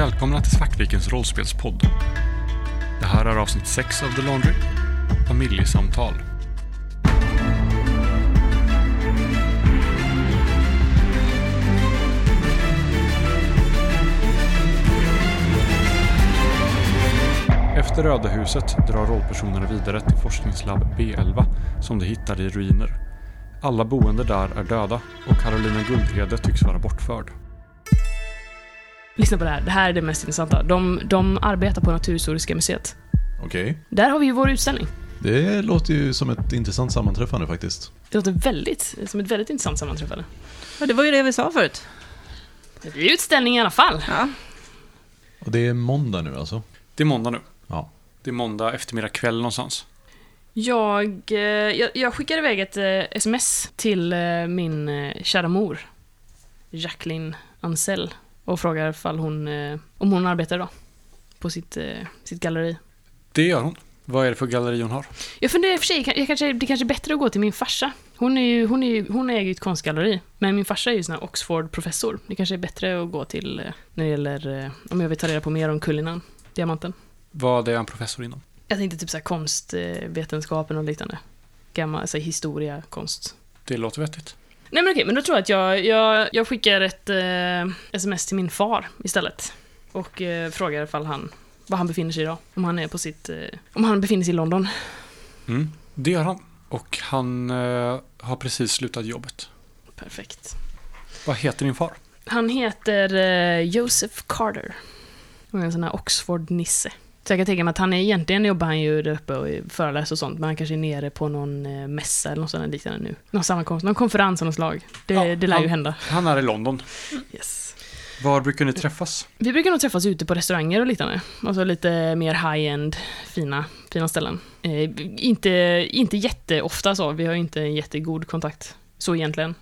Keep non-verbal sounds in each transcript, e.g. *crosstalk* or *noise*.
Välkomna till Svartvikens rollspelspodd. Det här är avsnitt 6 av The Laundry. Familjesamtal. Efter Röda huset drar rollpersonerna vidare till forskningslabb B11 som de hittar i ruiner. Alla boende där är döda och Carolina Guldhede tycks vara bortförd. Lyssna på det här, det här är det mest intressanta. De, de arbetar på Naturhistoriska museet. Okej. Där har vi ju vår utställning. Det låter ju som ett intressant sammanträffande faktiskt. Det låter väldigt, som ett väldigt intressant sammanträffande. Ja, det var ju det vi sa förut. Det blir utställning i alla fall. Ja. Och det är måndag nu alltså? Det är måndag nu. Ja. Det är måndag eftermiddag kväll någonstans. Jag, eh, jag, jag skickar iväg ett eh, sms till eh, min eh, kära mor, Jacqueline Ansell, och frågar ifall hon, eh, om hon arbetar idag på sitt, eh, sitt galleri. Det gör hon. Vad är det för galleri hon har? Jag funderar i och för sig, jag kanske, det kanske är bättre att gå till min farsa. Hon, är ju, hon, är ju, hon äger ju ett konstgalleri, men min farsa är ju sån här Oxford-professor. Det kanske är bättre att gå till eh, när det gäller, om jag vill ta reda på mer om Cullinan, diamanten. Vad är han professor inom? Jag tänkte typ så här konstvetenskapen och liknande. Gammal, alltså historia, konst. Det låter vettigt. Nej men okej, men då tror jag att jag, jag, jag skickar ett eh, sms till min far istället. Och eh, frågar ifall han, var han befinner sig idag. Om han är på sitt, eh, om han befinner sig i London. Mm. Det gör han. Och han eh, har precis slutat jobbet. Perfekt. Vad heter din far? Han heter eh, Joseph Carter. Och är en sån här Oxford-nisse. Så jag kan tänka mig att han är, egentligen jobbar han ju där uppe och föreläser och sånt, men han kanske är nere på någon eh, mässa eller något sånt liknande nu. Någon sammankomst, någon konferens av något slag. Det, Ja, det lär ju han- hända. Han är i London. Yes. Var brukar ni träffas? Vi brukar nog träffas ute på restauranger och liknande. Alltså lite mer high-end, fina, fina ställen. Eh, inte, inte jätteofta så, vi har ju inte en jättegod kontakt. Så egentligen.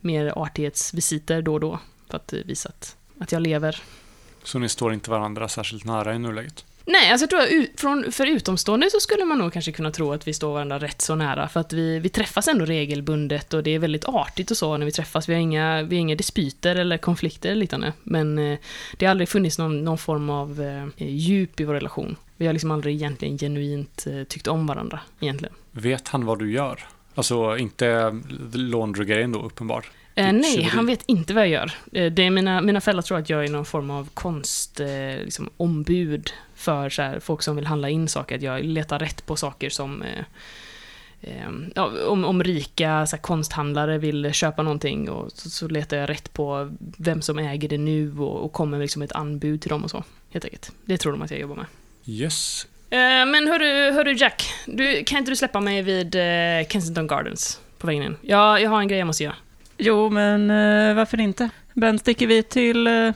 Mer artighetsvisiter då och då. För att visa att, att jag lever. Så ni står inte varandra särskilt nära i nuläget? Nej, alltså jag tror att från, för utomstående så skulle man nog kanske kunna tro att vi står varandra rätt så nära. För att vi, vi träffas ändå regelbundet och det är väldigt artigt och så när vi träffas. Vi har inga, vi har inga dispyter eller konflikter eller liknande. Men eh, det har aldrig funnits någon, någon form av eh, djup i vår relation. Vi har liksom aldrig egentligen genuint eh, tyckt om varandra, egentligen. Vet han vad du gör? Alltså inte laundry-grejen då, uppenbart. Eh, nej, han vet inte vad jag gör. Eh, det är mina, mina föräldrar tror att jag är någon form av konst, eh, liksom, ombud för så här, folk som vill handla in saker. Att jag letar rätt på saker som eh, eh, ja, om, om rika så här, konsthandlare vill köpa någonting och så, så letar jag rätt på vem som äger det nu och, och kommer liksom ett anbud till dem och så. Helt enkelt. Det tror de att jag jobbar med. Yes. Eh, men hörru, hörru Jack, du, kan inte du släppa mig vid eh, Kensington Gardens på vägen in? Ja, jag har en grej jag måste göra. Jo, men eh, varför inte? Ben, sticker vi till eh,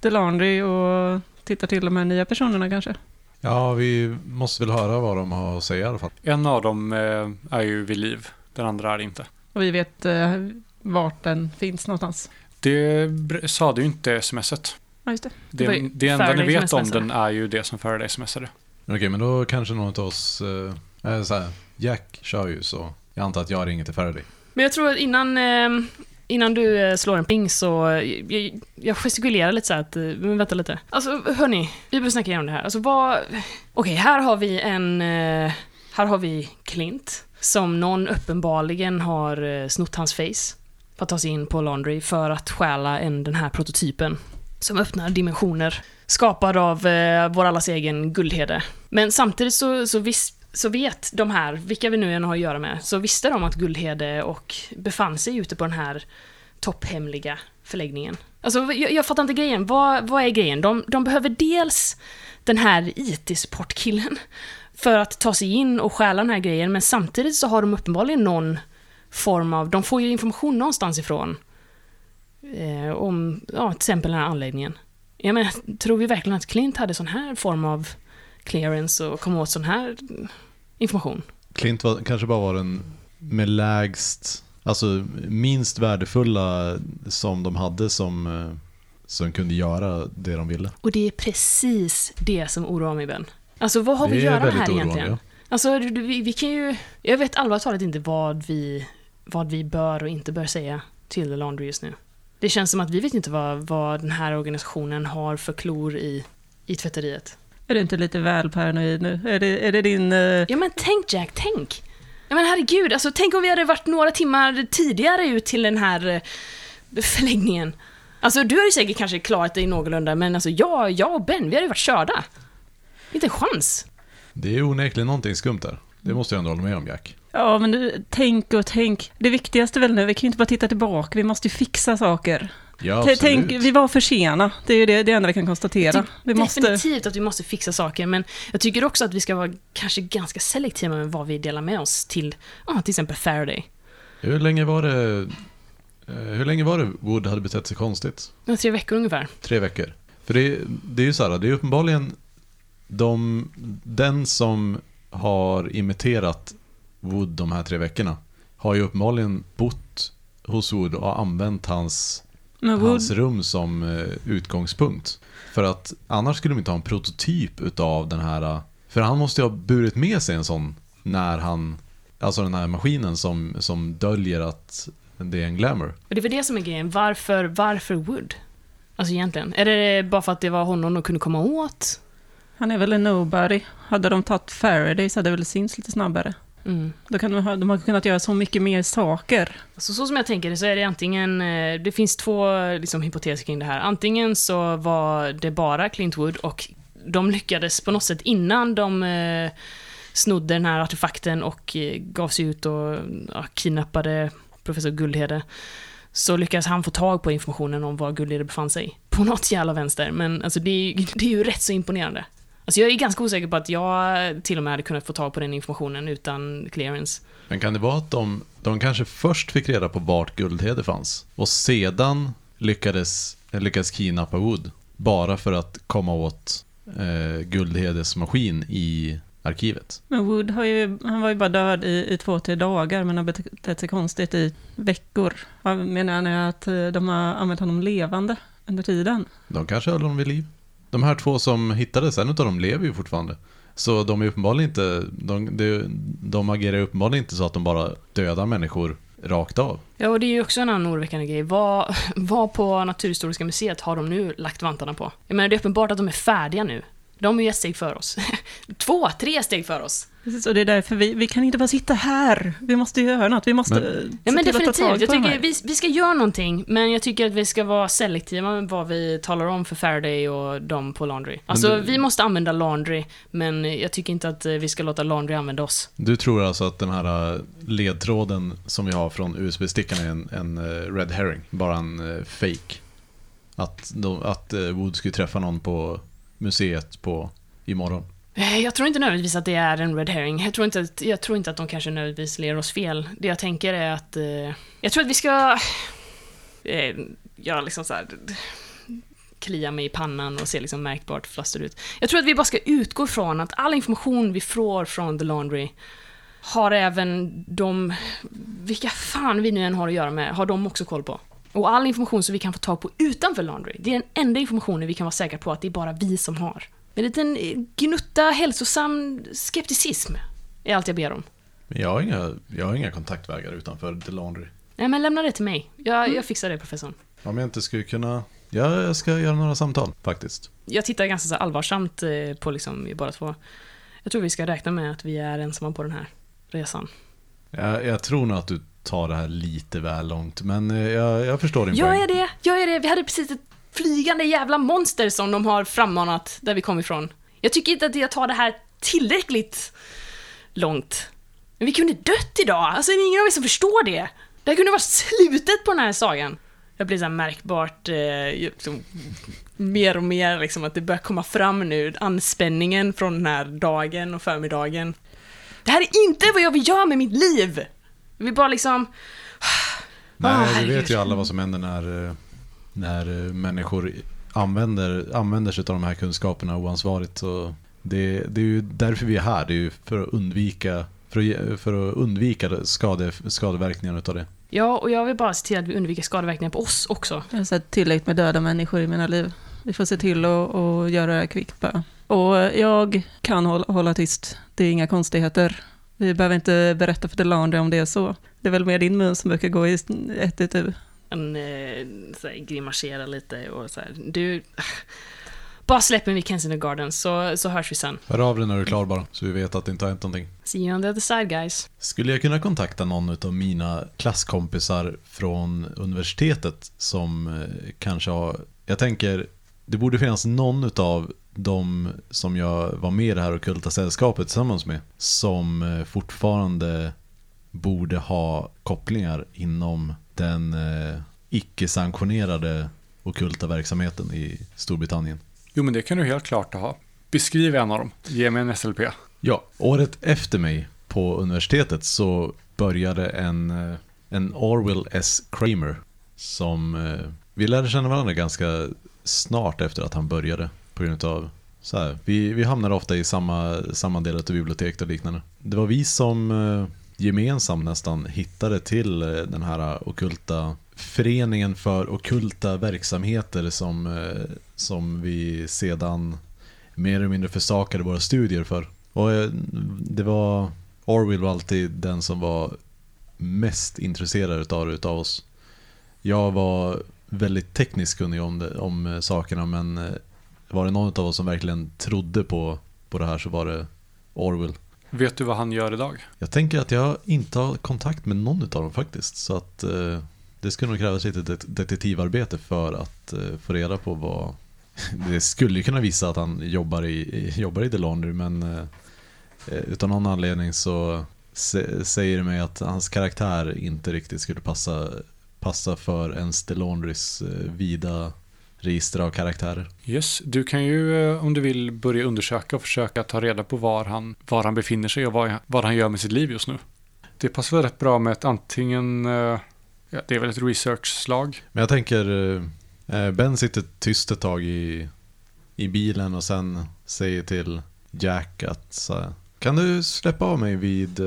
The Laundry och tittar till de här nya personerna kanske? Ja, vi måste väl höra vad de har att säga i alla fall. En av dem eh, är ju vid liv. Den andra är inte. Och vi vet eh, vart den finns någonstans. Det sa du inte smset. Ja, just det. Det, det, ju enda ni vet om den är ju det som Faraday smsade. Okej, men då kanske någon av oss... Eh, så här, Jack kör ju så jag antar att jag ringer till Faraday. Men jag tror att innan, ehm, innan du eh, slår en ping så, eh, jag, jag gestikulerar lite så att, eh, men vänta lite. Alltså hörni, vi behöver snacka igenom det här. Alltså vad, okej här har vi en, här har vi Clint, som någon uppenbarligen har snott hans face för att ta sig in på Laundry för att stjäla en, den här prototypen som öppnar dimensioner. Skapad av eh, vår allas egen Guldhede. Men samtidigt så, så, visst, så vet de här, vilka vi nu än har att göra med, så visste de att Guldhede och befann sig ute på den här topphemliga förläggningen. Alltså, jag, jag fattar inte grejen. Vad, vad är grejen? De, de behöver dels den här IT-supportkillen för att ta sig in och stjäla den här grejen, men samtidigt så har de uppenbarligen någon form av, de får ju information någonstans ifrån eh, om, ja, till exempel den här anläggningen. Jag menar, tror vi verkligen att Clint hade sån här form av clearance och kom åt sån här information? Clint var, kanske bara var den med lägst, alltså minst värdefulla som de hade som, eh, som kunde göra det de ville. Och det är precis det som oroar mig, Ben. Alltså, vad har vi att göra här oroande. egentligen? Alltså, vi, vi kan ju... Jag vet allvarligt talat inte vad vi, vad vi bör och inte bör säga till The Laundry just nu. Det känns som att vi vet inte vad, vad den här organisationen har för klor i, i tvätteriet. Är du inte lite väl paranoid nu? Är det, är det din... eh, Ja men tänk Jack, tänk! Ja men herregud, alltså tänk om vi hade varit några timmar tidigare ut till den här eh, förläggningen. Alltså du hade ju säkert kanske klarat dig någorlunda, men alltså jag, jag och Ben, vi hade ju varit körda. Inte en chans. Det är onekligen någonting skumt där. Det måste jag ändå hålla med om Jack. Ja, men du, tänk och tänk. Det viktigaste väl nu, vi kan ju inte bara titta tillbaka, vi måste ju fixa saker. Ja, absolut. tänk, vi var för sena, det är ju det, det enda vi kan konstatera. Vi måste... Definitivt att vi måste fixa saker, men jag tycker också att vi ska vara kanske ganska selektiva med vad vi delar med oss till, till exempel Faraday. Hur länge var det... eh, Hur länge var det Wood hade betett sig konstigt? Ja, Tre veckor ungefär. Tre veckor. För det, det är ju så här, det är uppenbarligen de, den som har imiterat Wood de här tre veckorna har ju uppenbarligen bott hos Wood och använt hans, Men hans rum som eh, utgångspunkt. För att annars skulle de inte ha en prototyp utav den här, eh, för han måste ju ha burit med sig en sån när han, alltså den här maskinen som, som döljer att det är en glamour. Och det var det som är grejen, varför, varför Wood? Alltså egentligen, är det bara för att det var honom de kunde komma åt? han är väl en nobody. Hade de tagit Faraday så hade det väl synts lite snabbare. Mm. Då kan de, ha, de har kunnat göra så mycket mer saker. Så, så som jag tänker det så är det antingen, eh, det finns två liksom, hypoteser kring det här. Antingen så var det bara Clint Wood och de lyckades på något sätt innan de eh, snodde den här artefakten och eh, gav sig ut och ja, kidnappade professor Guldhede. Så lyckades han få tag på informationen om var Guldhede befann sig. På något jävla vänster, men alltså, det, är, *laughs* det är ju rätt så imponerande. Alltså jag är ganska osäker på att jag till och med hade kunnat få tag på den informationen utan clearance. Men kan det vara att de, de kanske först fick reda på vart Guldhede fanns och sedan lyckades, lyckades kidnappa Wood bara för att komma åt eh, Guldhedes maskin i arkivet? Men Wood har ju, han var ju bara död i, i två, tre dagar, men har betett sig konstigt i veckor. Menar ni att eh, de har använt honom levande under tiden? De kanske höll honom vid liv. De här två som hittades, en av dem lever ju fortfarande. Så de är uppenbarligen inte, de, de, de agerar uppenbarligen inte så att de bara dödar människor rakt av. Ja, och det är ju också en annan oroväckande grej. Vad, *laughs* vad på Naturhistoriska museet har de nu lagt vantarna på? Jag menar, det är uppenbart att de är färdiga nu. De är ju ett steg för oss. *laughs* Två, tre steg för oss. Precis, och det är därför vi, vi kan inte bara sitta här. Vi måste göra något. Vi måste Men- Ja, se men till att ta definitivt. Jag de tycker vi, vi ska göra någonting, men jag tycker att vi ska vara selektiva med vad vi talar om för Faraday och dem på Laundry. Alltså, det- vi måste använda Laundry, men jag tycker inte att eh, vi ska låta Laundry använda oss. Du tror alltså att den här eh, ledtråden som vi har från USB-stickan är en, en eh, red herring, bara en fake? Att, de, att Wood skulle träffa någon på museet på imorgon? Eh, jag tror inte nödvändigtvis att det är en red herring. Jag tror inte att, jag tror inte att de kanske nödvändigtvis ler oss fel. Det jag tänker är att... Eh, jag tror att vi ska... Eh, jag liksom så här... Klia mig i pannan och se liksom märkbart flaster ut. Jag tror att vi bara ska utgå från att all information vi får från The Laundry har även de... Vilka fan vi nu än har att göra med, har de också koll på. Och all information som vi kan få tag på utanför Laundry, det är den enda informationen vi kan vara säkra på att det är bara vi som har. En liten eh, gnutta hälsosam skepticism är allt jag ber om. Men jag har inga, jag har inga kontaktvägar utanför The Laundry. Nej, men lämna det till mig. Jag, jag fixar det, professorn. Om jag inte skulle kunna... Ja, jag ska göra några samtal faktiskt. Jag tittar ganska så allvarsamt eh, på liksom båda två. Jag tror vi ska räkna med att vi är ensamma på den här resan. Jag, jag tror nog att du tar det här lite väl långt, men eh, jag, jag förstår din Jag poäng. är det, jag är det. Vi hade precis ett flygande jävla monster som de har frammanat där vi kom ifrån. Jag tycker inte att jag tar det här tillräckligt långt. Men vi kunde dött idag, alltså det är ingen av er som förstår det. Det här kunde vara slutet på den här sagan. Jag blir så märkbart, eh, liksom, mer och mer liksom att det börjar komma fram nu, anspänningen från den här dagen och förmiddagen. Det här är inte vad jag vill göra med mitt liv! Vill bara liksom... *sighs* Nej, Ah, vi vet ju alla vad som händer när, eh, när eh, människor använder, använder sig av de här kunskaperna oansvarigt. Så det, det är ju därför vi är här, det är ju för att undvika, för att, för att undvika skade, skadeverkningarna utav det. Ja, och jag vill bara se till att vi undviker skadeverkningar på oss också. Jag har sett tillräckligt med döda människor i mina liv. Vi får se till att att göra det här kvickt bara. Och jag kan hålla, hålla tyst. Det är inga konstigheter. Vi behöver inte berätta för Delander om det är så. Det är väl mer din mun som brukar gå i ett i tu. Han eh, så här, grimaserar lite och så här, du... Bara släpp mig vid Kensington Gardens så, så hörs vi sen. Hör av dig när du är klar bara, så vi vet att det inte har hänt någonting. See you on the other side guys. Skulle jag kunna kontakta någon av mina klasskompisar från universitetet som eh, kanske har... Jag tänker, det borde finnas någon av de som jag var med i det här ockulta sällskapet tillsammans med som eh, fortfarande borde ha kopplingar inom den eh, icke-sanktionerade ockulta verksamheten i Storbritannien. Jo, men det kan du helt klart ha. Beskriv en av dem. Ge mig en SLP. Ja, året efter mig på universitetet så började en, eh, en Orwell S. Kramer som vi lärde känna varandra ganska snart efter att han började på grund av så här, vi, vi hamnade ofta i samma, samma del av biblioteket och liknande. Det var vi som eh, gemensamt nästan hittade till eh, den här okulta föreningen för okulta verksamheter som, eh, som vi sedan mer eller mindre försakade våra studier för. Och eh, det var Orwell var alltid den som var mest intresserad utav det utav oss. Jag var väldigt tekniskt kunnig om, det, om eh, sakerna men eh, var det någon av oss som verkligen trodde på, på det här så var det Orwell. Vet du vad han gör idag? Jag tänker att jag inte har kontakt med någon av dem faktiskt. Så att eh, det skulle nog krävas lite det- detektivarbete för att eh, få reda på vad... *laughs* Det skulle ju kunna visa att han jobbar i, i- jobbar i The Laundry men eh, eh, utan någon anledning så säger det mig att hans karaktär inte riktigt skulle passa, passa för ens The Laundrys eh, vida register av karaktärer. Yes, du kan ju eh, om du vill börja undersöka och försöka ta reda på var han, var han befinner sig och vad, vad han gör med sitt liv just nu. Det passar väl rätt bra med ett antingen, eh, ja, det är väl ett research-slag. Men jag tänker, eh, Ben sitter tyst ett tag i, i bilen och sen säger till Jack att så kan du släppa av mig vid,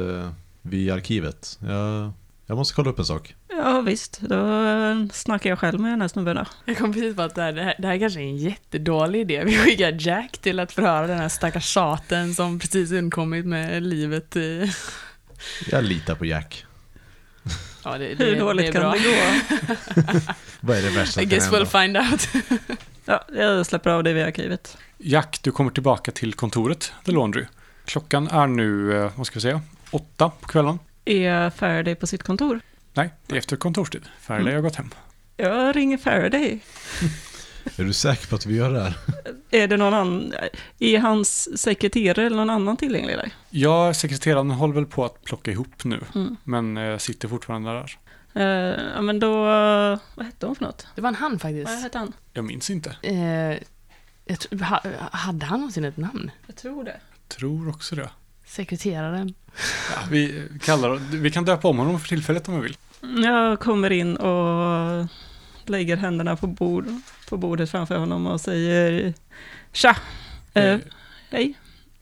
vid arkivet? Jag, jag måste kolla upp en sak. Ja visst, då eh, snackar jag själv med den här snubben då. Jag kom precis på att det här, det här, det här kanske är en jättedålig idé. Vi skickar Jack till att förhöra den här stackars tjaten som precis undkommit med livet i... Jag litar på Jack. Ja, det, det, Hur dåligt det är kan bra. det gå? *laughs* Vad är det värsta I guess we'll find out. *laughs* Ja, jag släpper av det vid arkivet. Jack, du kommer tillbaka till kontoret, The Laundry. Klockan är nu, eh, vad ska vi säga, åtta på kvällen. Är Faraday på sitt kontor? Nej, det är efter kontorstid. Faraday har gått hem. Jag ringer Faraday. *laughs* Är du säker på att vi gör det här? *laughs* Är det någon annan, är hans sekreterare eller någon annan tillgänglig där? Ja, sekreteraren håller väl på att plocka ihop nu, Mm. men eh, sitter fortfarande där. Eh, ja men då, vad hette hon för något? Det var en han Vad faktiskt. hette han? Jag minns inte. Eh, jag hade han någonsin ett namn? Jag tror det. Tror också det. Sekreteraren. Ja, vi, kallar, vi kan döpa om honom för tillfället om vi vill. Jag kommer in och lägger händerna på, bord, på bordet framför honom och säger Tja! Eh, Eh, hej!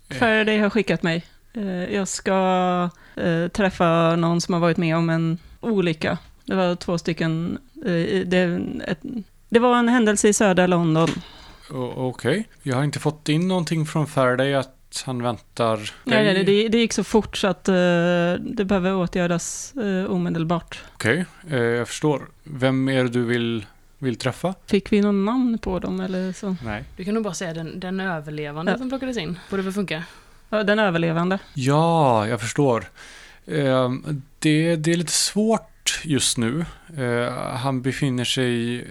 eh, Faraday har skickat mig. Eh, jag ska eh, träffa någon som har varit med om en olycka. Det var två stycken. Eh, det, ett, det var en händelse i södra London. Okej, jag har inte fått in någonting från Faraday att han väntar Nej, dig. nej, det, det gick så fort så att eh, det behöver åtgärdas eh, omedelbart. Okej, eh, jag förstår. Vem är det du vill, vill träffa? Fick vi någon namn på dem eller så? Nej. Du kan nog bara säga den, den överlevande Ja. som plockades in. Borde väl funka? Ja, den överlevande. Ja, jag förstår. Eh, det, det är lite svårt just nu. Eh, han befinner sig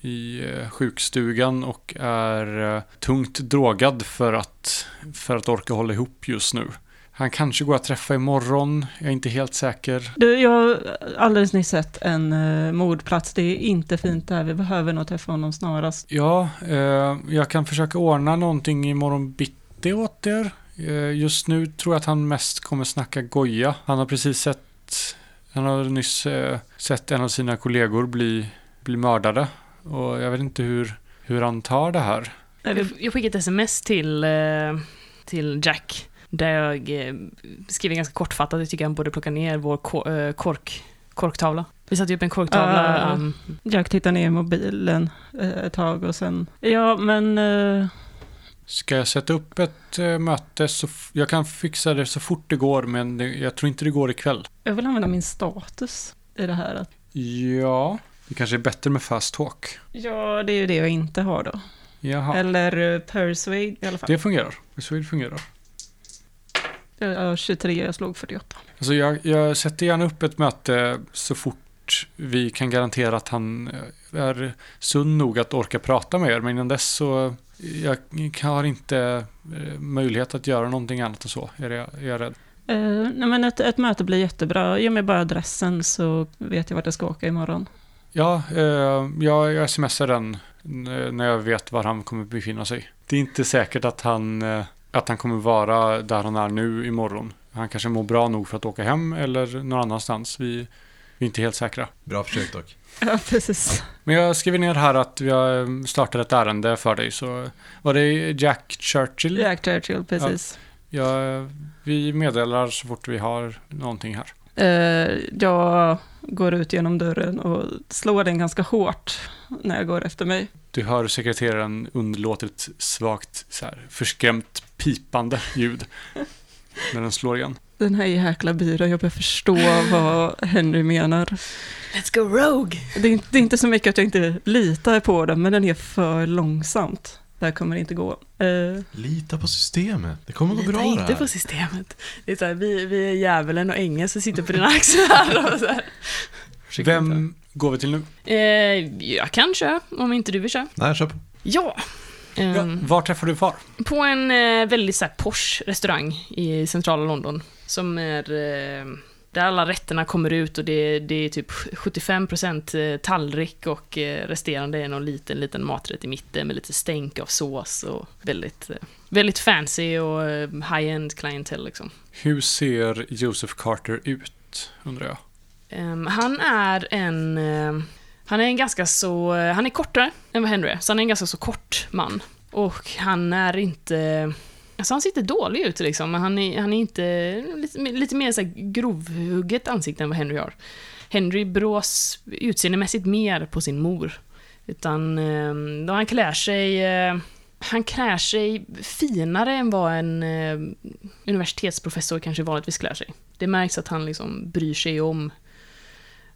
i eh, sjukstugan och är eh, tungt drogad för att, för att orka hålla ihop just nu. Han kanske går att träffa imorgon, jag är inte helt säker. Du, jag har alldeles nyss sett en uh, mordplats. Det är inte fint där. Vi behöver nog träffa honom snarast. Ja, eh, jag kan försöka ordna någonting imorgon bitti åt er. Eh, just nu tror jag att han mest kommer snacka goja. Han har precis sett, han har nyss eh, sett en av sina kollegor bli, bli mördade. Och jag vet inte hur, hur han tar det här. Är Jag, skickade ett sms till, eh, till Jack. Där jag eh, skriver ganska kortfattat att jag tycker han borde plocka ner vår ko- kork, korktavla. Vi satte ju upp en korktavla. Um, Jack tittar ner i mobilen ett tag och sen... Ja, men... eh, Ska jag sätta upp ett eh, möte så jag kan fixa det så fort det går men det, jag tror inte det går ikväll. jag vill använda min status i det här. Ja, Det kanske är bättre med fast talk. Ja, det är ju det jag inte har då. Jaha, Eller uh, persuade i alla fall. det fungerar. Persuade fungerar. Ja, 23, jag slog 48. Alltså jag, jag sätter gärna upp ett möte så fort vi kan garantera att han eh, är sund nog att orka prata med er. Men innan dess så jag har inte eh, möjlighet att göra någonting annat än så, är jag, är jag rädd. Uh, nej, men ett, ett möte blir jättebra. Ge mig bara adressen så vet jag vart jag ska åka imorgon. Ja, eh, jag, jag smsar den när jag vet var han kommer befinna sig. Det är inte säkert att han, eh, att han kommer vara där han är nu imorgon. Han kanske mår bra nog för att åka hem eller någon annanstans. Vi, vi är inte helt säkra. Bra försök dock. *laughs* Ja, precis. Men jag skriver ner här att vi har startat ett ärende för dig. Så var det Jack Churchill? Jack Churchill, precis. Ja, vi meddelar så fort vi har någonting här. Eh, jag går ut genom dörren och slår den ganska hårt när jag går efter mig. Du hör sekreteraren underlåta ett svagt, så här, förskrämt pipande ljud *laughs* när den slår igen. Den här jäkla byrån, jag börjar förstå vad Henry menar. Let's go rogue! Det är, inte, det är inte så mycket att jag inte litar på den, men den är för långsamt. Det här kommer inte gå. Eh, Lita på systemet. Det kommer gå Lita bra det inte här. på systemet. Det är så här, vi, vi är djävulen och ängeln som sitter på dina *laughs* axlar. Och så här. Vem går vi till nu? Eh, jag kan köra, om inte du vill köra. Nej, kör på. Ja. Ja, Ehm, var träffar du far? På en eh, väldigt så här, posh restaurang i centrala London. Som är... Eh, där alla rätterna kommer ut och det, det är typ 75% tallrik och eh, resterande är någon liten, liten maträtt i mitten med lite stänk av sås och väldigt, eh, väldigt fancy och eh, high-end klientel liksom. Hur ser Joseph Carter ut, undrar jag? Ehm, han är en... eh, han är en ganska så... eh, han är kortare än vad Henry är, så han är en ganska så kort man. Och han är inte... Alltså han ser inte dålig ut liksom, men han är, han är inte... Lite, lite mer så här grovhugget ansikte än vad Henry har. Henry brås utseendemässigt mer på sin mor. Utan ehm, då han klär sig... Eh, han klär sig finare än vad en eh, universitetsprofessor kanske vanligtvis klär sig. Det märks att han liksom bryr sig om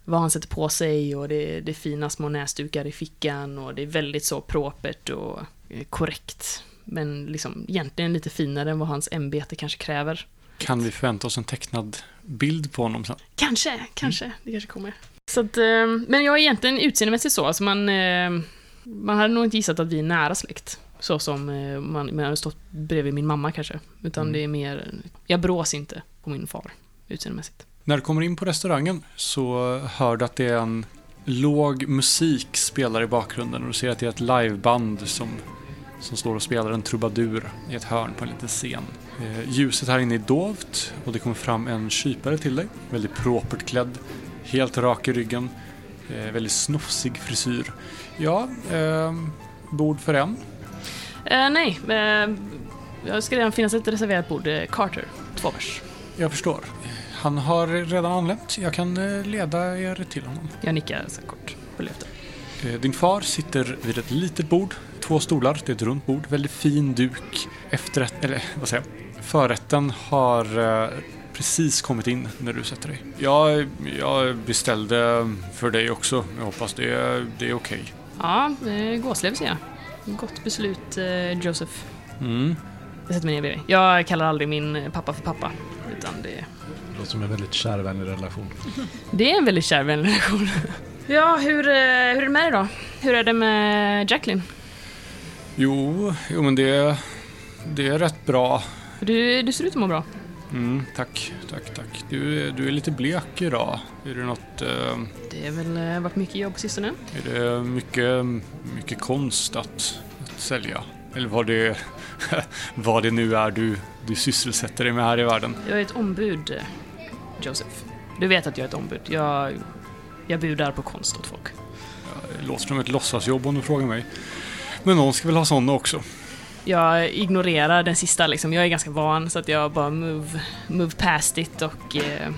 vad han sätter på sig och det, det är fina små näsdukar i fickan och det är väldigt så propert och eh, korrekt. Men liksom egentligen lite finare än vad hans ämbete kanske kräver. Kan vi förvänta oss en tecknad bild på honom sen? Kanske, kanske. Det kanske kommer. Så att, eh, men jag är egentligen utseendemässigt så. Alltså man, eh, man hade nog inte gissat att vi är nära släkt. Så som eh, man, man hade stått bredvid min mamma kanske. Utan Mm. det är mer, jag brås inte på min far utseendemässigt. När du kommer in på restaurangen så hör du att det är en låg musik spelar i bakgrunden och du ser att det är ett liveband som, som står och spelar en trubadur i ett hörn på en liten scen. Eh, ljuset här inne är dovt och det kommer fram en kypare till dig. Väldigt propert klädd, helt rak i ryggen, eh, väldigt snofsig frisyr. Ja, eh, bord för en. Eh, nej, eh, det ska redan finnas ett reserverat bord. Eh, Carter, två pers. Jag förstår. Han har redan anlänt. Jag kan leda er till honom. Jag nickar så kort. Följ efter. Din far sitter vid ett litet bord, två stolar, det är ett runt bord, väldigt fin duk. Efterrätt, eller vad säger jag, förrätten har eh, precis kommit in när du sätter dig. Jag, jag beställde för dig också, jag hoppas det, det är okej. Ja, eh, gåslev ser jag. Gott beslut, eh, Joseph. Mm. Jag sätter mig ner bredvid. Jag kallar aldrig min pappa för pappa. Utan det, Det låter som en väldigt kärvänlig relation. det är en väldigt kär vänlig relation. ja, hur, eh, hur är det med dig då? Hur är det med Jacqueline? Jo, jo men det, det är rätt bra. Du, du ser ut att må bra. Mm, tack, tack, tack. Du, är- du är lite blek idag. Är det något... Eh, Det har väl eh, varit mycket jobb på sistone. Är det mycket, mycket konst att, att sälja? Eller vad det, *laughs* vad det nu är du, du sysselsätter dig med här i världen? Jag är ett ombud, Joseph. Du vet att jag är ett ombud. Jag, jag budar på konst åt folk. Det låter som ett låtsasjobb om du frågar mig. Men någon ska väl ha sådana också. Jag ignorerar den sista liksom. Jag är ganska van så att jag bara move, move past it och eh,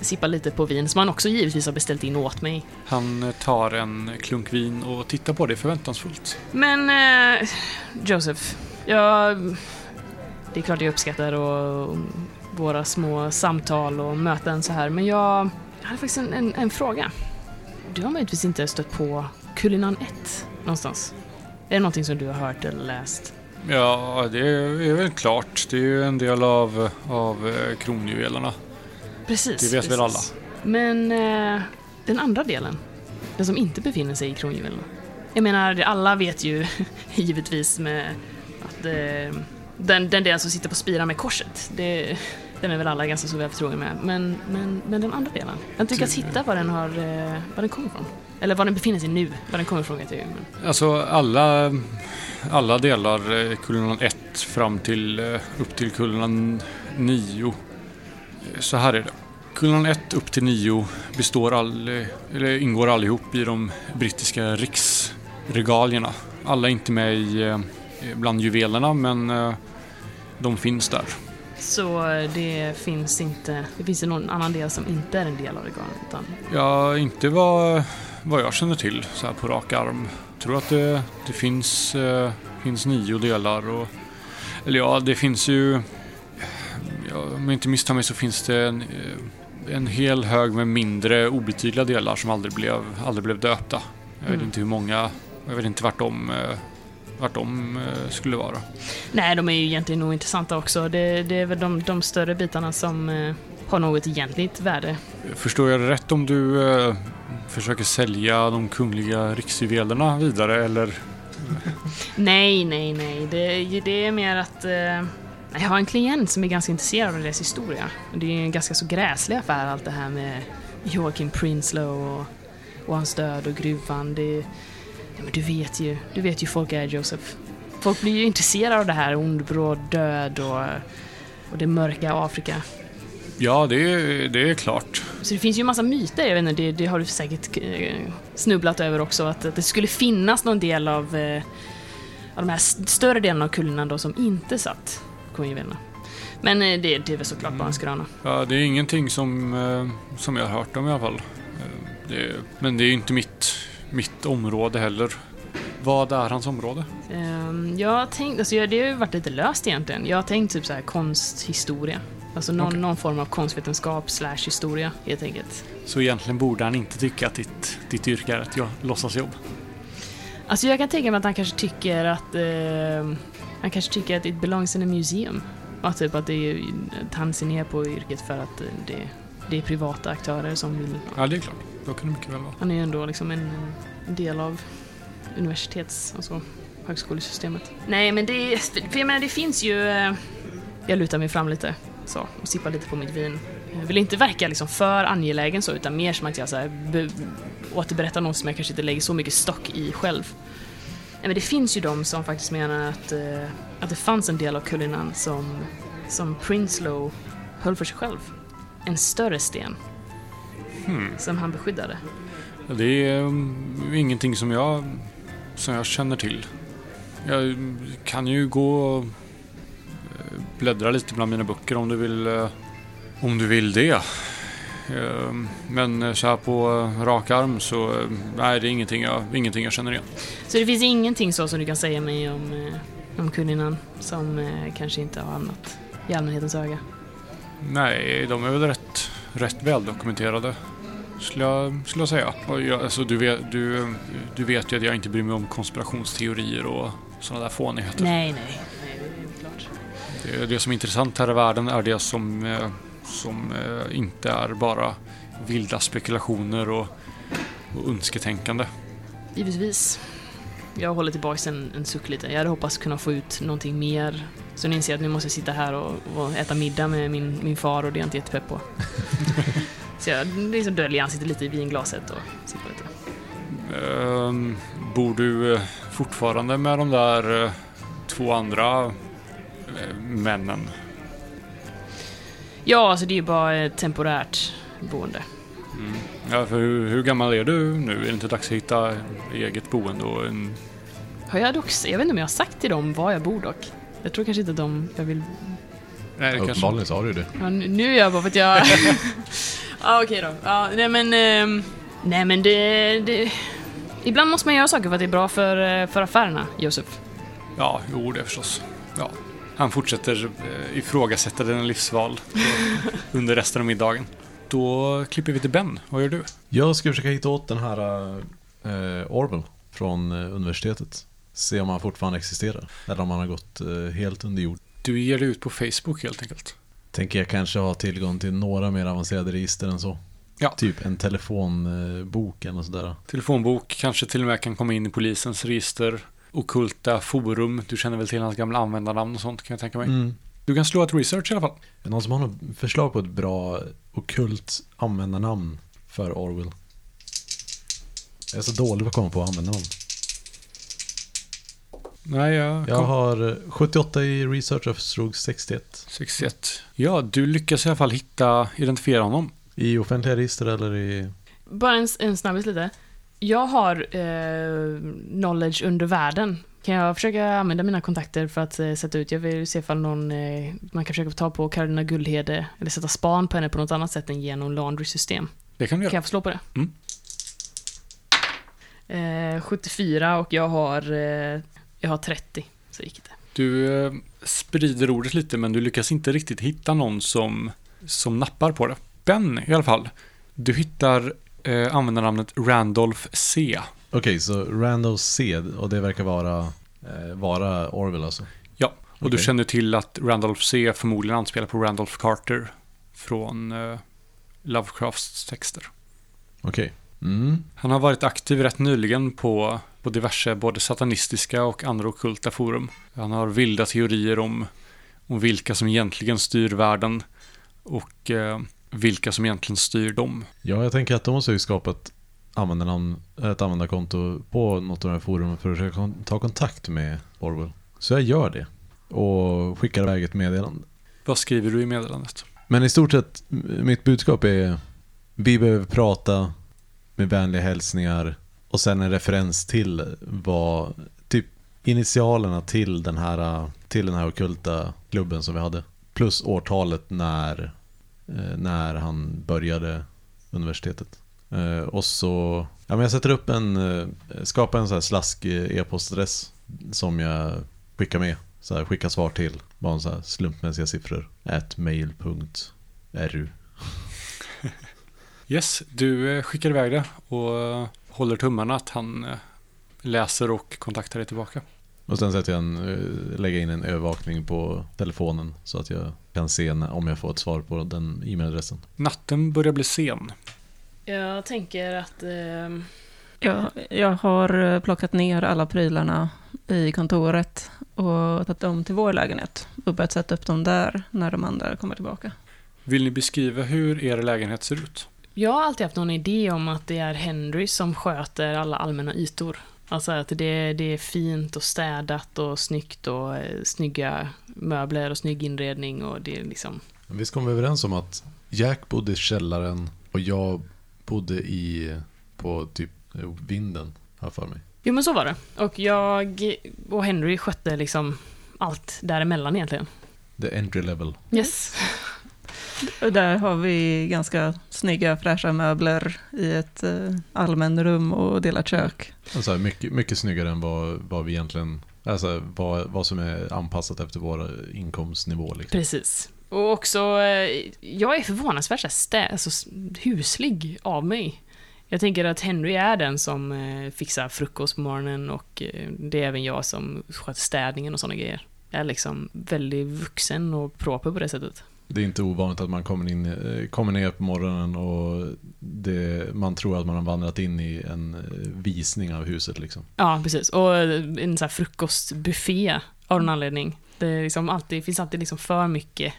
sippar lite på vin som han också givetvis har beställt in åt mig. Han tar en klunk vin och tittar på det förväntansfullt. Men eh, Joseph, jag... Det är klart jag uppskattar och, våra små samtal och möten så här, men jag, jag hade faktiskt en, en, en fråga. du har möjligtvis inte stött på Kulinan 1 någonstans? Är det någonting som du har hört eller läst? Ja, det är väl klart. Det är ju en del av, av eh, kronjuvelerna. Precis. Det vet väl precis. Men eh, den andra delen, den som inte befinner sig i kronjuvelerna. Jag menar, alla vet ju *laughs* givetvis med att eh, den, den delen som sitter på spiran med korset, det, den är väl alla ganska så väl förtrogna med. Men, men, men den andra delen, jag har inte lyckats hitta var den, har, eh, var den kommer ifrån. Eller var den befinner sig nu. Var den kommer ifrån vet jag ju. Men... Alltså alla, alla delar eh, kullen 1 fram till eh, upp till kullen 9. Eh, Så här är det. Kullen 1 upp till 9 består all, eller ingår allihop i de brittiska riksregalierna. Alla är inte med i, bland juvelerna men de finns där. Så det finns inte, det finns någon annan del som inte är en del av regalet. Utan Ja, inte vad, vad jag känner till så här på rak arm. Jag tror att det, det finns, eh, finns nio delar och... Eller ja, det finns ju... Ja, om jag inte misstar mig så finns det en, eh, en hel hög med mindre obetydliga delar som aldrig blev, aldrig blev döpta. Jag vet Mm. inte hur många... Jag vet inte vart de, eh, vart de eh, skulle vara. Nej, de är ju egentligen ointressanta också. Det, det är väl de, de större bitarna som eh, har något egentligt värde. Förstår jag rätt om du eh, försöker sälja de kungliga riksjuvelerna vidare eller? *laughs* Nej, nej, nej. Det, det är mer att eh, jag har en klient som är ganska intresserad av deras historia. Det är en ganska så gräslig affär allt det här med Joakim Prinsloo och, och hans död och gruvan. Det, ja, men du vet ju, du vet ju folk är Joseph. Folk blir ju intresserade av det här ond, bråd död och, och det mörka Afrika. Ja, det, är- det är klart. Så det finns ju en massa myter, jag vet inte, det, det har du säkert eh, snubblat över också, att, att det skulle finnas någon del av, eh, av de här större delarna av kulorna då som inte satt konjuvelerna. Men eh, det, det är väl såklart bara en skröna. Ja, det är ingenting som, som jag har hört om i alla fall. Det, men det är ju inte mitt, mitt område heller. Vad är hans område? Um, jag har tänkt, alltså det har ju varit lite löst egentligen. Jag har tänkt typ så här konsthistoria. Alltså någon, Okej. någon form av konstvetenskap slash historia helt enkelt. Så egentligen borde han inte tycka att ditt, ditt yrke är ett ja, låtsasjobb. Alltså jag kan tänka mig att han kanske tycker att eh, han kanske tycker att it belongs in a museum. Att typ att, det är, att han ser ner på yrket för att det, det är privata aktörer som vill... Ja, det är klart. Då kan det mycket väl vara. Han är ju ändå liksom en, en del av universitets, alltså högskolesystemet. Nej men det, för jag menar det finns ju... eh, Jag lutar mig fram lite så och sippar lite på mitt vin. Jag vill inte verka liksom för angelägen så utan mer som att jag så här, be, återberättar något som jag kanske inte lägger så mycket stock i själv. Nej, men det finns ju de som faktiskt menar att, eh, att det fanns en del av Cullinan som, som Prinsloo höll för sig själv. En större sten Hmm. som han beskyddade. Det är um, ingenting som jag, som jag känner till. Jag kan ju gå och eh, bläddra lite bland mina böcker om du vill, eh, om du vill det. Eh, Men så här på rak arm så nej, det är ingenting jag, ingenting jag känner igen. Så det finns ingenting så som du kan säga mig om, om Cullinan som kanske inte har hamnat i allmänhetens öga. Nej, de är väl rätt, rätt väldokumenterade. Skulle jag, skulle jag säga. Jag, alltså, du, vet, du, du vet ju att jag inte bryr mig om konspirationsteorier och sådana där fånigheter. Nej, nej, nej, det. Det, som är intressant här i världen är det som, eh, som eh, inte är bara vilda spekulationer och, och önsketänkande. Givetvis. Jag håller tillbaks en, en suck lite. Jag hade hoppats kunna få ut någonting mer. Så nu inser jag att nu måste jag sitta här och, och äta middag med min, min far och det är jag inte jättepepp på. *laughs* Så jag liksom döljer ansiktet lite i vinglaset och sippar lite. Ehm, bor du eh, fortfarande med de där eh, två andra eh, männen? Ja, alltså det är ju bara ett temporärt boende. Mm. Ja, för hur, hur gammal är du nu? Är det inte dags att hitta eget boende och en... Har jag dock, jag vet inte om jag har sagt till dem var jag bor dock. Jag tror kanske inte att de, jag vill Nej, det kanske... Uppenbarligen har du det. Ja, nu nu är jag bara för att jag... *laughs* ja, okej då. Ja, nej men... ehm, nej men det, det... Ibland måste man göra saker för att det är bra för, eh, för affärerna, Josef. Ja, jo det förstås. Ja. Han fortsätter eh, ifrågasätta dina livsval eh, *laughs* under resten av middagen. Då klipper vi till Ben. Vad gör du? Jag ska försöka hitta åt den här eh, Orwell från eh, universitetet. Se om han fortfarande existerar. Eller om han har gått eh, helt under jord. Du ger dig ut på Facebook helt enkelt. Tänker jag kanske ha tillgång till några mer avancerade register än så. Ja. Typ en telefonbok eller sådär. Telefonbok, kanske till och med kan komma in i polisens register. Okulta forum, du känner väl till hans gamla användarnamn och sånt kan jag tänka mig. Mm. Du kan slå ett research i alla fall. Är någon som har något förslag på ett bra okult användarnamn för Orwell? Jag är så dålig på att komma på användarnamn. Nej, jag, Jag har eh, 78 i research och slog 61. 61. Ja, du lyckas i alla fall hitta, identifiera honom. I offentliga register eller i... Bara en, en snabbis lite. Jag har eh, knowledge under världen. Kan jag försöka använda mina kontakter för att eh, sätta ut? Jag vill se ifall någon, eh, man kan försöka få ta på Carolina Guldhede eller sätta span på henne på något annat sätt än genom laundry-system. Det kan du Kan göra. jag få slå på det? Mm. Eh, 74 och jag har, eh, jag har 30. Så gick det. Du eh, sprider ordet lite men du lyckas inte riktigt hitta någon som, som nappar på det. Ben i alla fall. Du hittar eh, användarnamnet Randolph C. Okej, så Randall C och det verkar vara, eh, vara Orwell alltså? Ja, och du Okej. känner till att Randolph C förmodligen anspelar på Randolph Carter från eh, Lovecrafts texter. Okej. Mm. Han har varit aktiv rätt nyligen på, på diverse både satanistiska och andra ockulta forum. Han har vilda teorier om, om vilka som egentligen styr världen och eh, vilka som egentligen styr dem. Ja, jag tänker att de måste ju skapa ett användarnamn, ett användarkonto på något av de här forumen för att försöka ta kontakt med Orwell. Så jag gör det. Och skickar iväg ett meddelande. Vad skriver du i meddelandet? Men i stort sett, mitt budskap är vi behöver prata med vänliga hälsningar och sen en referens till vad, typ initialerna till den här, till den här ockulta klubben som vi hade. Plus årtalet när, eh, när han började universitetet. Eh, och så, ja men jag sätter upp en, eh, skapar en sån här slask e-postadress som jag skickar med. Så här, skickar svar till, bara en så här slumpmässiga siffror. At mail.ru Yes, du eh, skickar iväg det och eh, håller tummarna att han eh, läser och kontaktar dig tillbaka. Och sen sätter jag en, eh, lägger in en övervakning på telefonen så att jag kan se om jag får ett svar på den e-mailadressen. Natten börjar bli sen. Jag tänker att... ehm, Jag, jag har eh, plockat ner alla prylarna i kontoret och tagit dem till vår lägenhet och börjat sätta upp dem där när de andra kommer tillbaka. Vill ni beskriva hur er lägenhet ser ut? Jag har alltid haft någon idé om att det är Henry som sköter alla allmänna ytor. Alltså att det, det är fint och städat och snyggt och eh, snygga möbler och snygg inredning och det är liksom... Men Visst kom vi överens om att Jack bodde i källaren och jag bodde i, på typ eh, vinden, jag för mig. Jo men så var det. Och jag och Henry skötte liksom allt däremellan egentligen. The entry level. Yes. Och där har vi ganska snygga fräscha möbler i ett eh, allmän rum och delat kök. Alltså mycket, mycket snyggare än vad, vad vi egentligen, alltså vad, vad som är anpassat efter vår inkomstnivå. Liksom. Precis. Och också, eh, jag är förvånansvärt stä, alltså, huslig av mig. Jag tänker att Henry är den som eh, fixar frukost på morgonen och det är även jag som sköter städningen och sådana grejer. Jag är liksom väldigt vuxen och proper på det sättet. Det är inte ovanligt att man kommer, in, eh, kommer ner på morgonen och det, man tror att man har vandrat in i en eh, visning av huset. Liksom. Ja, precis. Och eh, en här frukostbuffé av någon anledning. Det liksom alltid, finns alltid liksom för mycket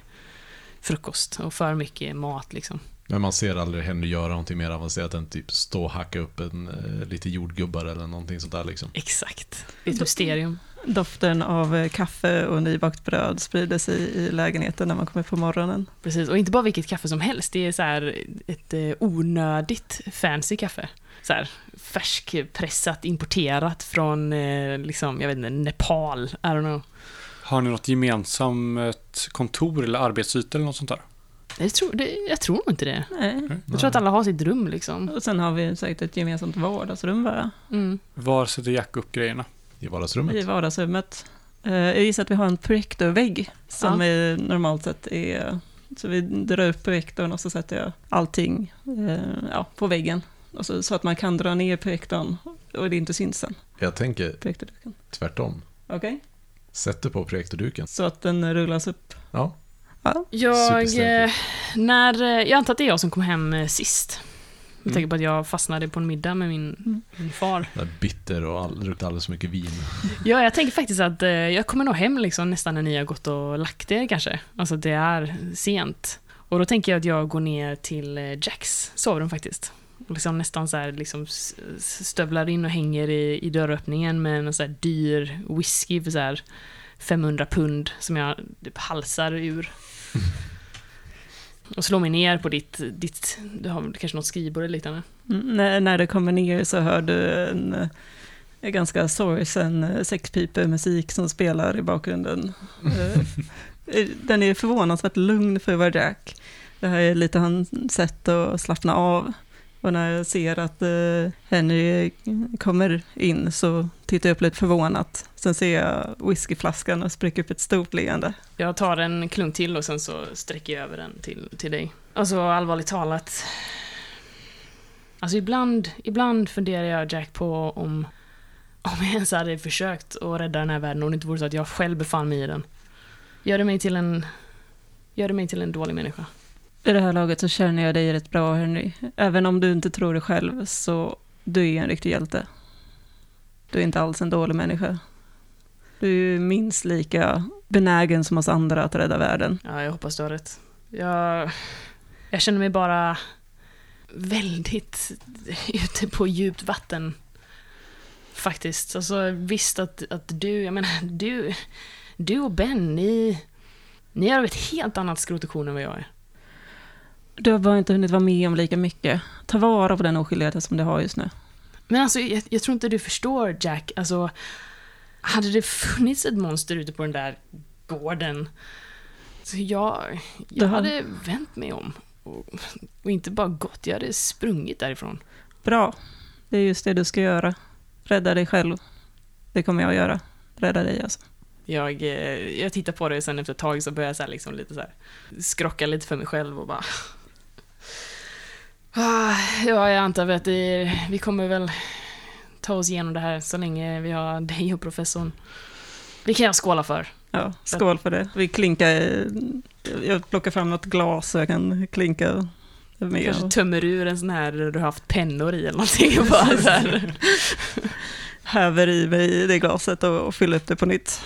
frukost och för mycket mat liksom. Men man ser aldrig Henry göra någonting mer avancerat än typ stå och hacka upp en, lite jordgubbar eller någonting sånt där. Liksom. Exakt. Det är ett mysterium. Doften av eh, kaffe och nybakt bröd sprider sig i lägenheten när man kommer på morgonen. Precis, och inte bara vilket kaffe som helst. Det är så här ett eh, onödigt fancy kaffe. Så här färskpressat, importerat från, eh, liksom, jag vet inte, Nepal. I don't know. Har ni något gemensamt kontor eller arbetsyta eller något sånt där? Jag tror, det, jag tror nog inte det. Nej. Jag tror att alla har sitt rum liksom. Och sen har vi säkert ett gemensamt vardagsrum bara, Mm. Var sätter Jack upp grejerna? I vardagsrummet. i vardagsrummet. Eh, Jag gissar att vi har en projektorvägg som Ja. är, normalt sett är Så vi drar upp projektorn och så sätter jag allting eh, ja, på väggen. Och så, så att man kan dra ner projektorn och det inte syns sen, Jag tänker projektorduken. tvärtom. Okej? Sätter på projektorduken. Så att den rullas upp. Ja, Ja, Jag, eh, när, jag antar att det är jag som kom hem sist. Med Mm. tanke på att jag fastnade på en middag med min, Mm. min far. där bitter och all, luktar alldeles för mycket vin. *laughs* Ja, jag tänker faktiskt att eh, jag kommer nog hem liksom nästan när ni har gått och lagt er kanske. Alltså det är sent. Och då tänker jag att jag går ner till eh, Jacks sovrum faktiskt. Och liksom nästan så här liksom stövlar in och hänger i, i dörröppningen med en så här dyr whisky för så här 500 pund som jag typ halsar ur. *laughs* Och slå mig ner på ditt, ditt du har kanske något skrivbord eller liknande. Mm, när, när du kommer ner så hör du en, en ganska sorgsen eh, sexpipemusik som spelar i bakgrunden. Eh, den är förvånansvärt lugn för att vara Jack. Det här är lite hans sätt att slappna av. Och när jag ser att eh, Henry kommer in så tittar jag upp lite förvånat. Sen ser jag whiskyflaskan och spricker upp ett stort leende. Jag tar en klunk till och sen så sträcker jag över den till, till dig. Alltså allvarligt talat. Alltså ibland, ibland funderar jag Jack på om, om jag ens hade försökt att rädda den här världen om det inte vore så att jag själv befann mig i den. Gör det mig till en, gör det mig till en dålig människa. I det här laget så känner jag dig rätt bra Henry. Även om du inte tror det själv så du är en riktig hjälte. Du är inte alls en dålig människa. Du är minst lika benägen som oss andra att rädda världen. Ja, jag hoppas du har rätt. Jag, jag känner mig bara väldigt ute på djupt vatten. Faktiskt. Alltså visst att, att du, jag menar du, du och Ben, ni, ni är av ett helt annat skrotation än vad jag är. Du har bara inte hunnit vara med om lika mycket. Ta vara på den oskyldigheten som du har just nu. Men alltså, jag, jag tror inte du förstår Jack. Alltså, hade det funnits ett monster ute på den där gården, så jag, jag har- hade vänt mig om. Och, och inte bara gått, jag hade sprungit därifrån. Bra. Det är just det du ska göra. Rädda dig själv. Det kommer jag att göra. Rädda dig alltså. Jag, eh, jag tittar på det och sen efter ett tag så börjar jag så liksom lite så här skrocka lite för mig själv och bara... Ah, ja, jag antar att det, vi kommer väl ta oss igenom det här så länge vi har dig och professorn. Det kan jag skåla för. Ja, skål för det. Vi klinkar... Jag plockar fram något glas så jag kan klinka med. Kanske tömmer ur en sån här du har haft pennor i eller någonting och bara så här. *laughs* häver i mig det glaset och, och fyller upp det på nytt.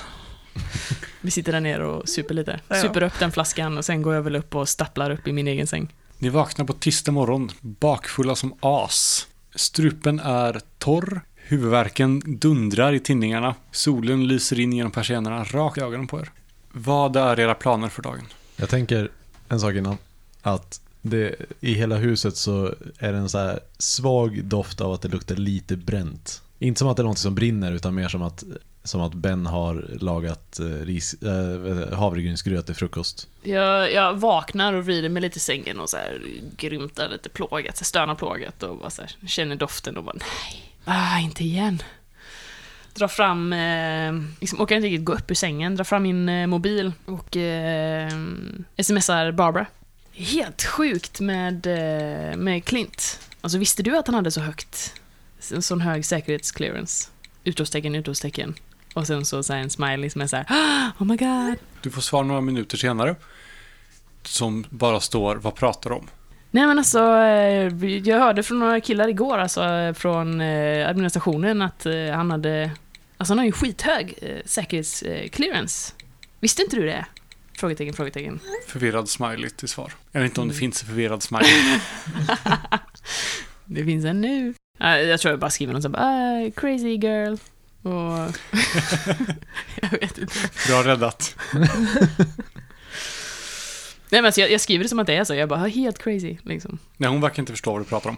Vi sitter där nere och super lite. Super upp den flaskan och sen går jag väl upp och stapplar upp i min egen säng. Ni vaknar på tisdag morgon, bakfulla som as. Strupen är torr, huvudvärken dundrar i tinningarna, solen lyser in genom persiennerna rakt i ögonen på er. Vad är era planer för dagen? Jag tänker en sak innan. Att det, i hela huset så är det en så här svag doft av att det luktar lite bränt. Inte som att det är något som brinner utan mer som att, som att Ben har lagat eh, ris, äh, havregrynsgröt till frukost. Jag, jag vaknar och vrider mig lite i sängen och så här grymtar lite plågat, så stönar plågat och bara så här, känner doften och bara nej, ah, inte igen. Dra fram, eh, liksom, orkar inte riktigt gå upp ur sängen, drar fram min eh, mobil och eh, smsar Barbara. Helt sjukt med, eh, med Clint. Alltså visste du att han hade så högt, en sån hög säkerhetsclearance? Utropstecken, utropstecken. Och sen så, så en smiley som är så här, oh my god. Du får svar några minuter senare. Som bara står, vad pratar om? Nej men alltså, eh, jag hörde från några killar igår, alltså från eh, administrationen att eh, han hade, alltså han har ju skithög säkerhetsclearance. Visste inte du det? Frågetecken, frågetecken. Förvirrad smiley till svar. Jag vet inte om det finns en förvirrad smiley. *laughs* Det finns en nu. Jag tror jag bara skriver något sånt ah, crazy girl. Och... *laughs* jag vet inte. Bra räddat. *laughs* Nej men alltså, jag, jag skriver det som att det är så, jag bara "Ah, helt crazy liksom. Nej, hon verkar inte förstå vad du pratar om.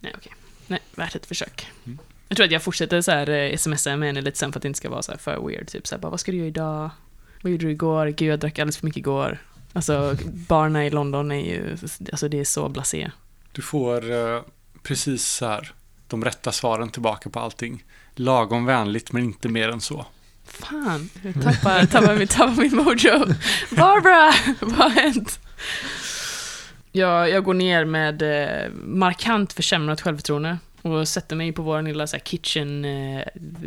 Nej okej. Nej, värt ett försök. Mm. Jag tror att jag fortsätter så här eh, smsa med henne lite sen för att det inte ska vara så här för weird. Typ så här, bara, vad ska du göra idag? Vad gjorde du igår? Gud, jag drack alldeles för mycket igår. Alltså, barna i London är ju, alltså det är så blasé. Du får eh, precis så här de rätta svaren tillbaka på allting. Lagom vänligt men inte mer än så. Fan, jag tappar, tappar, min, tappar min mojo. Barbara, *laughs* vad har hänt? Jag, jag går ner med eh, markant försämrat självförtroende och sätter mig på vår lilla så här, kitchen... Eh,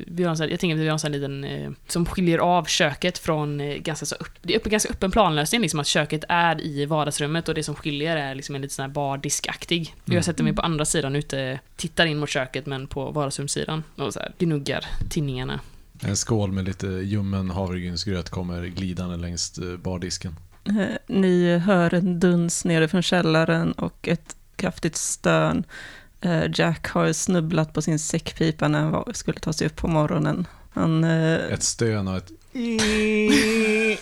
vi har en så här, jag tänker att vi har en sån liten... Eh, som skiljer av köket från eh, ganska så upp, Det är upp, ganska öppen planlösning, liksom att köket är i vardagsrummet och det som skiljer är liksom en liten sån här bardiskaktig. Mm. Jag sätter mig på andra sidan ute, tittar in mot köket men på vardagsrumssidan och så här, gnuggar tinningarna. En skål med lite ljummen havregrynsgröt kommer glidande längs bardisken. Ni hör en duns nere från källaren och ett kraftigt stön. Eh, Jack har snubblat på sin säckpipa när han var- skulle ta sig upp på morgonen. Han, eh, Ett stön och ett... *laughs*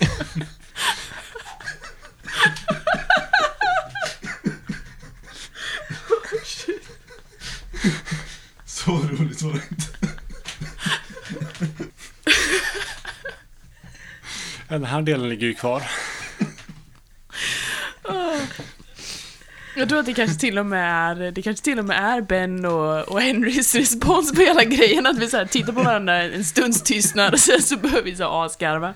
Så roligt var det inte. Den här delen ligger ju kvar. Jag tror att det kanske till och med är, det kanske till och med är Ben och, och Henrys respons på hela grejen, att vi så här tittar på varandra en stunds tystnad och sen så börjar vi så asgarva.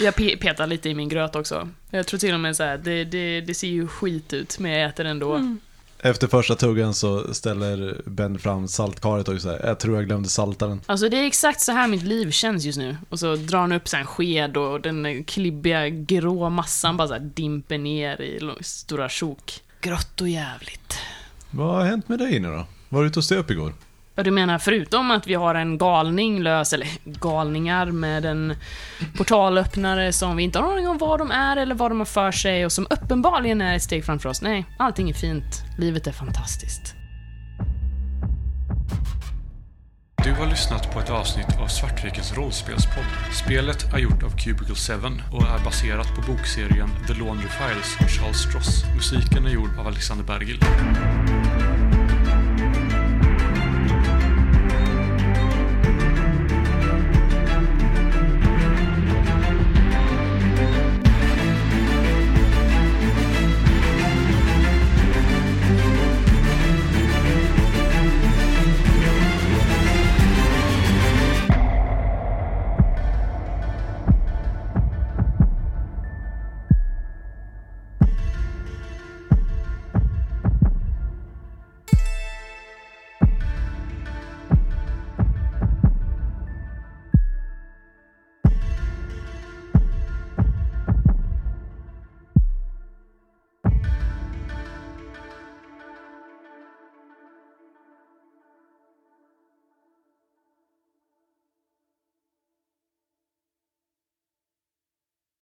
Jag pe petar lite i min gröt också. Jag tror till och med så här, det, det, det ser ju skit ut, men jag äter ändå. mm. Efter första tuggan så ställer Ben fram saltkaret och säger jag tror jag glömde salta den. Alltså det är exakt så här mitt liv känns just nu. Och så drar han upp så en sked och den klibbiga grå massan bara så här dimper ner i stora sjok. Grått och jävligt. Vad har hänt med dig nu då? Var du ute och stöp igår? Ja, du menar förutom att vi har en galning lös, eller galningar med en portalöppnare som vi inte har någon aning om vad de är eller vad de har för sig och som uppenbarligen är ett steg framför oss. Nej, allting är fint. Livet är fantastiskt. Du har lyssnat på ett avsnitt av Svartvikens rollspelspodd. Spelet är gjort av Cubicle 7 och är baserat på bokserien The Laundry Files av Charles Stross. Musiken är gjord av Alexander Bergil.